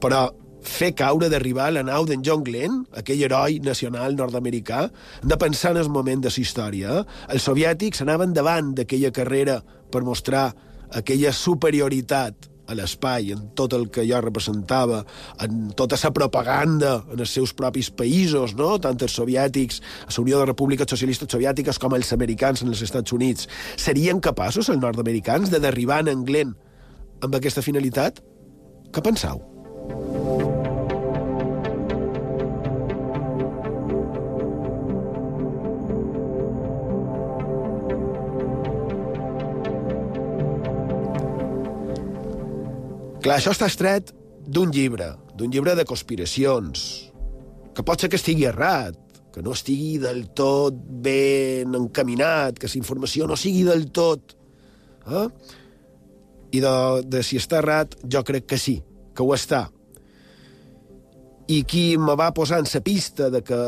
Però fer caure d'arribar a la nau d'en John Glenn, aquell heroi nacional nord-americà, de pensar en el moment de la història. Els soviètics anaven davant d'aquella carrera per mostrar aquella superioritat a l'espai, en tot el que jo representava, en tota la propaganda en els seus propis països, no? tant els soviètics, a la Unió de Repúbliques Socialistes Soviètiques, com els americans en els Estats Units. Serien capaços, els nord-americans, de derribar en Glenn amb aquesta finalitat? Què penseu? Clar, això està estret d'un llibre, d'un llibre de conspiracions, que pot ser que estigui errat, que no estigui del tot ben encaminat, que la informació no sigui del tot... Eh? I de, de si està errat, jo crec que sí, que ho està. I qui me va posar en la pista de que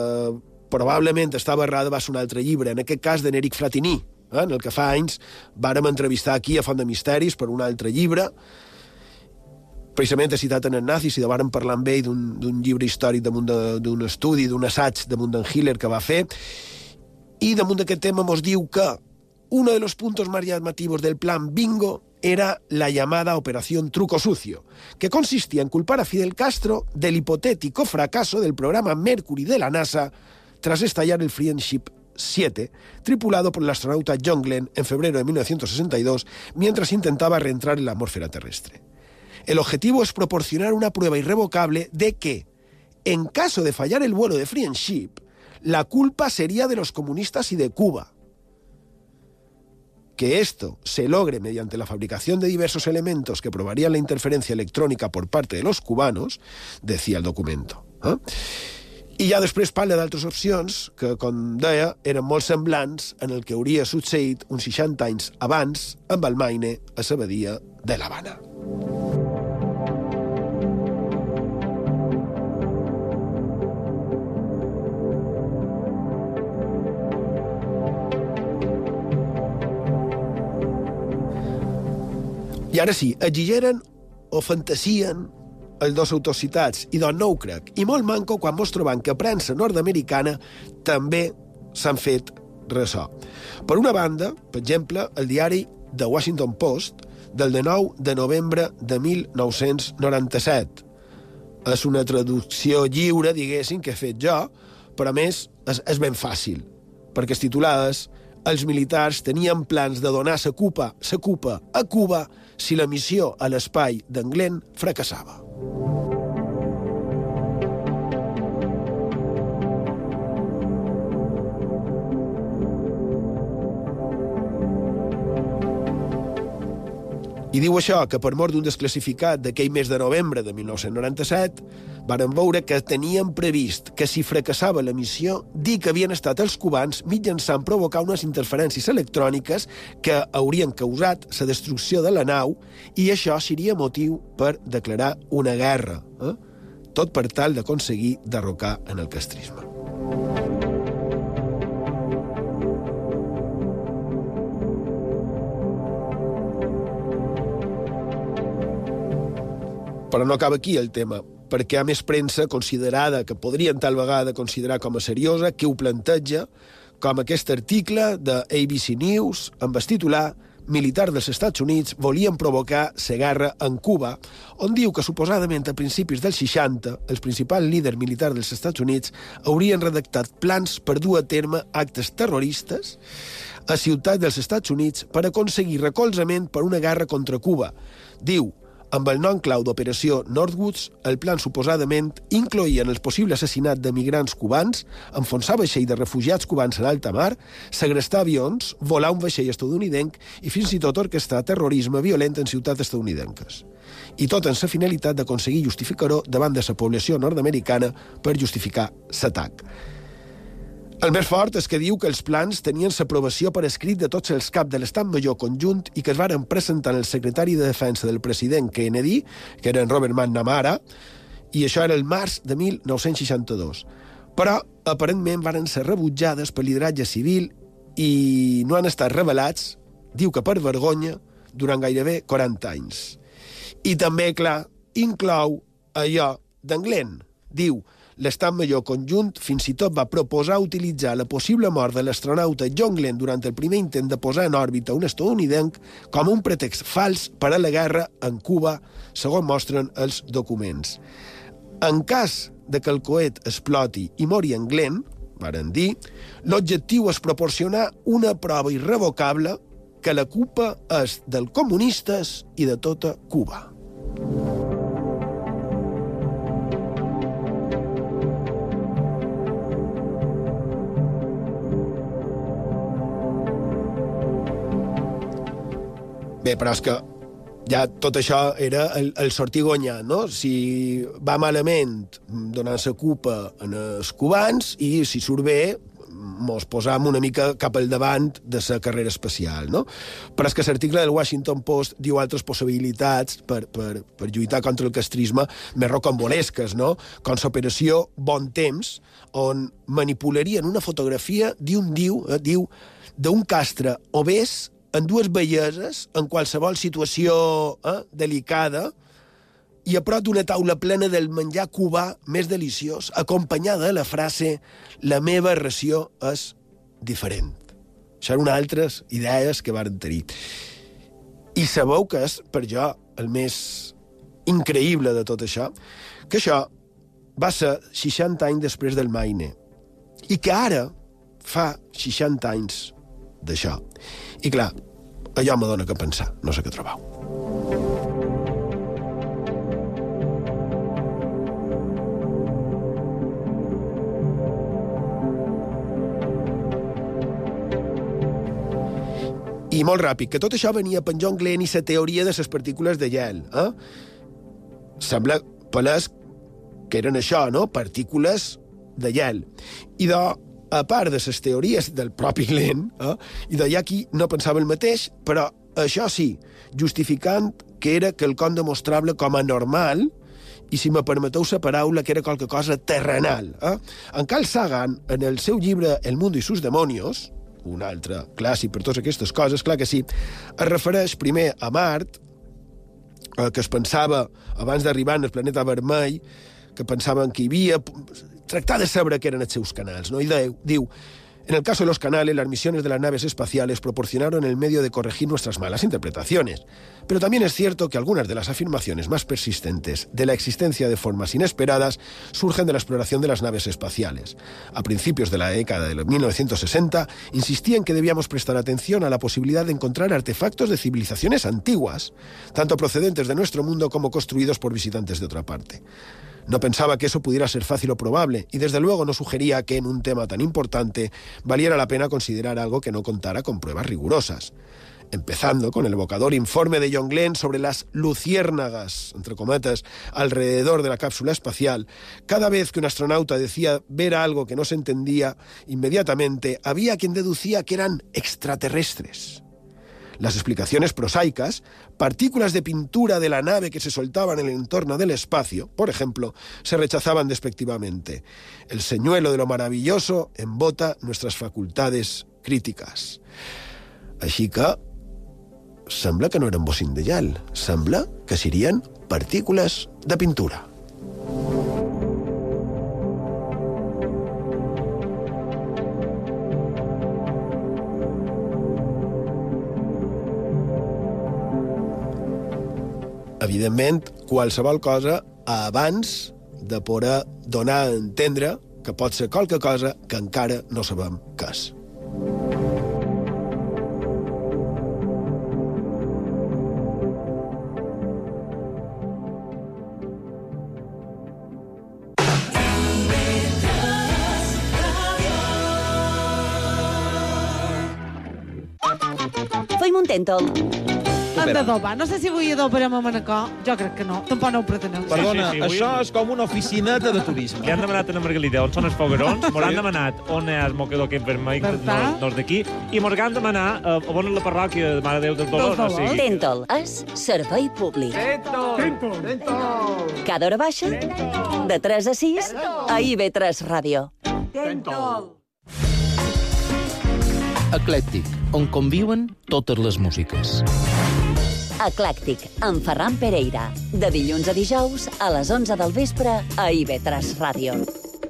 probablement estava errada va ser un altre llibre, en aquest cas de Neric Fratini, eh? en el que fa anys vàrem entrevistar aquí a Font de Misteris per un altre llibre, precisament he citat en el nazi, si vàrem parlar amb ell d'un llibre històric d'un estudi, d'un assaig damunt d'en Hitler que va fer, i damunt d'aquest tema mos diu que uno de los puntos más llamativos del plan Bingo era la llamada Operación Truco Sucio, que consistía en culpar a Fidel Castro del hipotético fracaso del programa Mercury de la NASA tras estallar el Friendship 7, tripulado por el astronauta John Glenn en febrero de 1962, mientras intentaba reentrar en la atmósfera terrestre. El objetivo es proporcionar una prueba irrevocable de que, en caso de fallar el vuelo de Friendship, la culpa sería de los comunistas y de Cuba. Que esto se logre mediante la fabricación de diversos elementos que probarían la interferencia electrónica por parte de los cubanos, decía el documento. Eh? I ja després parla d'altres que, com deia, eren molt semblants en el que hauria succeït uns 60 anys abans amb el a la. I ara sí, exigeren o fantasien els dos autocitats, i doncs no ho crec. I molt manco quan mos trobam que premsa nord-americana també s'han fet ressò. Per una banda, per exemple, el diari The Washington Post, del 19 de novembre de 1997. És una traducció lliure, diguéssim, que he fet jo, però a més és, és ben fàcil, perquè es titulades els militars tenien plans de donar sa cupa, sa cupa a Cuba si la missió a l'espai d'en Glenn fracassava. I diu això, que per mort d'un desclassificat d'aquell mes de novembre de 1997, varen veure que tenien previst que si fracassava la missió, dir que havien estat els cubans mitjançant provocar unes interferències electròniques que haurien causat la destrucció de la nau i això seria motiu per declarar una guerra, eh? tot per tal d'aconseguir derrocar en el castrisme. Però no acaba aquí el tema, perquè hi ha més premsa considerada, que podrien tal vegada considerar com a seriosa, que ho planteja, com aquest article de ABC News, amb el titular militars dels Estats Units volien provocar la guerra en Cuba, on diu que suposadament a principis dels 60 els principals líders militars dels Estats Units haurien redactat plans per dur a terme actes terroristes a ciutats dels Estats Units per aconseguir recolzament per una guerra contra Cuba. Diu, amb el nom clau d'Operació Northwoods, el plan suposadament incloïa en el possible assassinat de migrants cubans, enfonsar vaixell de refugiats cubans a l'alta mar, segrestar avions, volar un vaixell estadounidenc i fins i tot orquestar terrorisme violent en ciutats estadounidenques. I tot en la finalitat d'aconseguir justificar-ho davant de la població nord-americana per justificar l'atac. El més fort és que diu que els plans tenien l'aprovació per escrit de tots els caps de l'estat major conjunt i que es varen presentar al secretari de defensa del president Kennedy, que era en Robert McNamara, i això era el març de 1962. Però, aparentment, varen ser rebutjades per lideratge civil i no han estat revelats, diu que per vergonya, durant gairebé 40 anys. I també, clar, inclou allò d'en Glenn. Diu, l'estat major conjunt fins i tot va proposar utilitzar la possible mort de l'astronauta John Glenn durant el primer intent de posar en òrbita un estadounidenc com un pretext fals per a la guerra en Cuba, segons mostren els documents. En cas de que el coet exploti i mori en Glenn, varen dir, l'objectiu és proporcionar una prova irrevocable que la culpa és dels comunistes i de tota Cuba. Bé, però és que ja tot això era el, el sortir guanyant, no? Si va malament, donant la culpa en els cubans, i si surt bé, mos posam una mica cap al davant de la carrera espacial, no? Però és que l'article del Washington Post diu altres possibilitats per, per, per lluitar contra el castrisme més rocambolesques, no? Com l'operació Bon Temps, on manipularien una fotografia, d'un diu, eh, diu, d'un castre obès en dues belleses, en qualsevol situació eh, delicada, i a prop d'una taula plena del menjar cubà més deliciós, acompanyada de la frase «La meva ració és diferent». Això eren altres idees que varen tenir. I sabeu que és, per jo, el més increïble de tot això, que això va ser 60 anys després del Maine, i que ara fa 60 anys d'això. I clar, allò me dóna que pensar, no sé què trobau. I molt ràpid, que tot això venia per John Glenn i la teoria de les partícules de gel. Eh? Sembla palès que eren això, no? Partícules de gel. I de, a part de les teories del propi Glenn, eh? i de aquí no pensava el mateix, però això sí, justificant que era quelcom demostrable com a normal i, si me permeteu la paraula, que era qualque cosa terrenal. Eh? En Carl Sagan, en el seu llibre El mundo y sus demonios, un altre clàssic per totes aquestes coses, clar que sí, es refereix primer a Mart, eh, que es pensava, abans d'arribar el planeta vermell, que pensaven que hi havia... Tractar de saber no? Diu, En el caso de los canales, las misiones de las naves espaciales proporcionaron el medio de corregir nuestras malas interpretaciones. Pero también es cierto que algunas de las afirmaciones más persistentes de la existencia de formas inesperadas surgen de la exploración de las naves espaciales. A principios de la década de 1960, insistía en que debíamos prestar atención a la posibilidad de encontrar artefactos de civilizaciones antiguas, tanto procedentes de nuestro mundo como construidos por visitantes de otra parte. No pensaba que eso pudiera ser fácil o probable, y desde luego no sugería que en un tema tan importante valiera la pena considerar algo que no contara con pruebas rigurosas. Empezando con el evocador informe de John Glenn sobre las luciérnagas, entre cometas, alrededor de la cápsula espacial, cada vez que un astronauta decía ver algo que no se entendía, inmediatamente había quien deducía que eran extraterrestres. Las explicaciones prosaicas, partículas de pintura de la nave que se soltaban en el entorno del espacio, por ejemplo, se rechazaban despectivamente. El señuelo de lo maravilloso embota nuestras facultades críticas. Així que sembla que no eren bocins de gel, sembla que serien partícules de pintura. Evidentment, qualsevol cosa abans de poder donar a entendre que pot ser qualque cosa que encara no sabem què és. Foi un intento. Superar. d'adobar. No sé si avui adobarem a Manacor. Jo crec que no. Tampoc no ho preteneu. Perdona, Sí, sí, sí, això avui- és com una oficineta de turisme. Li han demanat a la Margalida on són els foguerons, mos han demanat on és el mocador aquest vermell, Per no, no és d'aquí, i mos han demanat eh, on és la parròquia de Mare de Déu dels Dolors. Dels O sigui, Tentol és servei públic. Cada hora baixa, de 3 a 6, a IB3 Ràdio. Eclèctic, on conviuen totes les músiques. Eclèctic, amb Ferran Pereira. De dilluns a dijous, a les 11 del vespre, a IB3 Ràdio.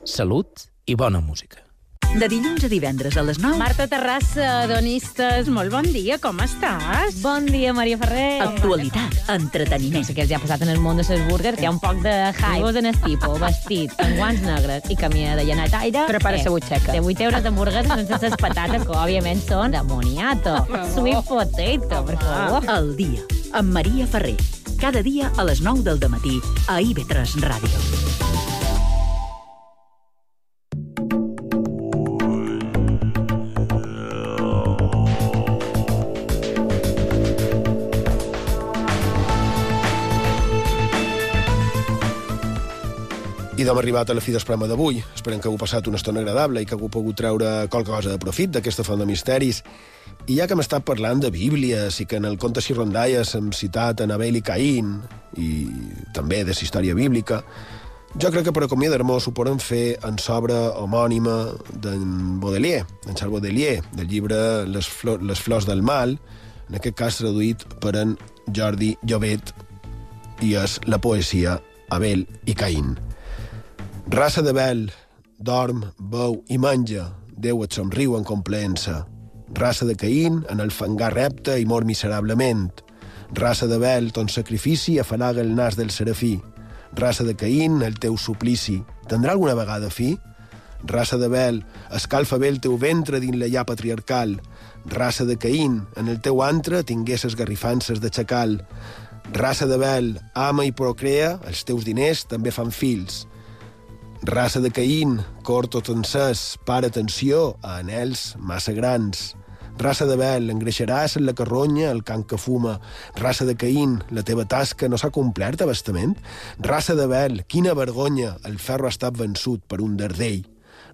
Salut i bona música. De dilluns a divendres a les 9, Marta Terrassa, donistes, molt bon dia, com estàs? Bon dia, Maria Ferrer. actualitat, entreteniment. No sé què els ha passat en el món de les burgers, que hi ha un poc de hype. en el tipo, vestit, amb guants negres i camina de llanat aire. Prepara Eh, sa butxaca. De 8 euros d'hamburguesa sense les patates, que òbviament són de moniato. Sweet potato, per favor. El dia, amb Maria Ferrer. Cada dia a les 9 del matí a IB3 Ràdio. I d'hem arribat a la fi del programa d'avui. Esperem que hagueu passat una estona agradable i que hagueu pogut treure qualque cosa de profit d'aquesta font de misteris. I ja que hem estat parlant de Bíblies i que en el conte rondalles hem citat en Abel i Caín i també de la història bíblica, jo crec que per acomiadar-nos ho podem fer en s'obra homònima d'en Baudelaire, d'en Charles Baudelaire, del llibre Les, Flo Les flors del mal, en aquest cas traduït per en Jordi Llobet, i és la poesia Abel i Caín. Raça de vel, dorm, beu i menja, Déu et somriu en compleença. Raça de Caín, en el fangar repte i mor miserablement. Raça de vel, ton sacrifici afalaga el nas del serafí. Raça de Caín, el teu suplici, tindrà alguna vegada fi? Raça de vel, escalfa bé el teu ventre dins la llar patriarcal. Raça de Caín, en el teu antre tinguesses garrifances de xacal. Raça de vel, ama i procrea, els teus diners també fan fills. Raça de Caín, cor tot encès, para atenció a anells massa grans. Raça de vel, engreixaràs en la carronya el can que fuma. Raça de Caín, la teva tasca no s'ha complert abastament. Raça de vel, quina vergonya, el ferro ha estat vençut per un dardell.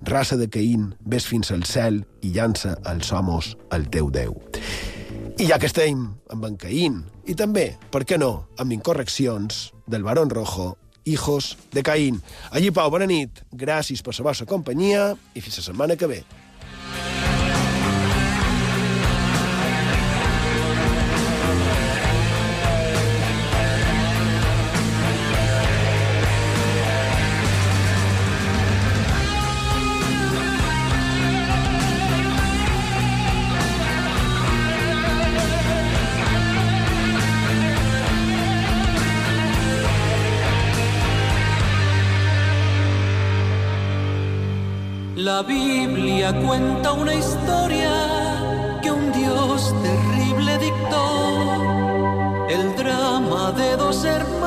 Raça de Caín, ves fins al cel i llança els homes al teu Déu. I ja que estem amb en Caín, i també, per què no, amb incorreccions del Barón Rojo, Hijos de Caín. Allí, Pau, bona nit, gràcies per la vostra companyia i fins la setmana que ve. La Biblia cuenta una historia que un Dios terrible dictó, el drama de dos hermanos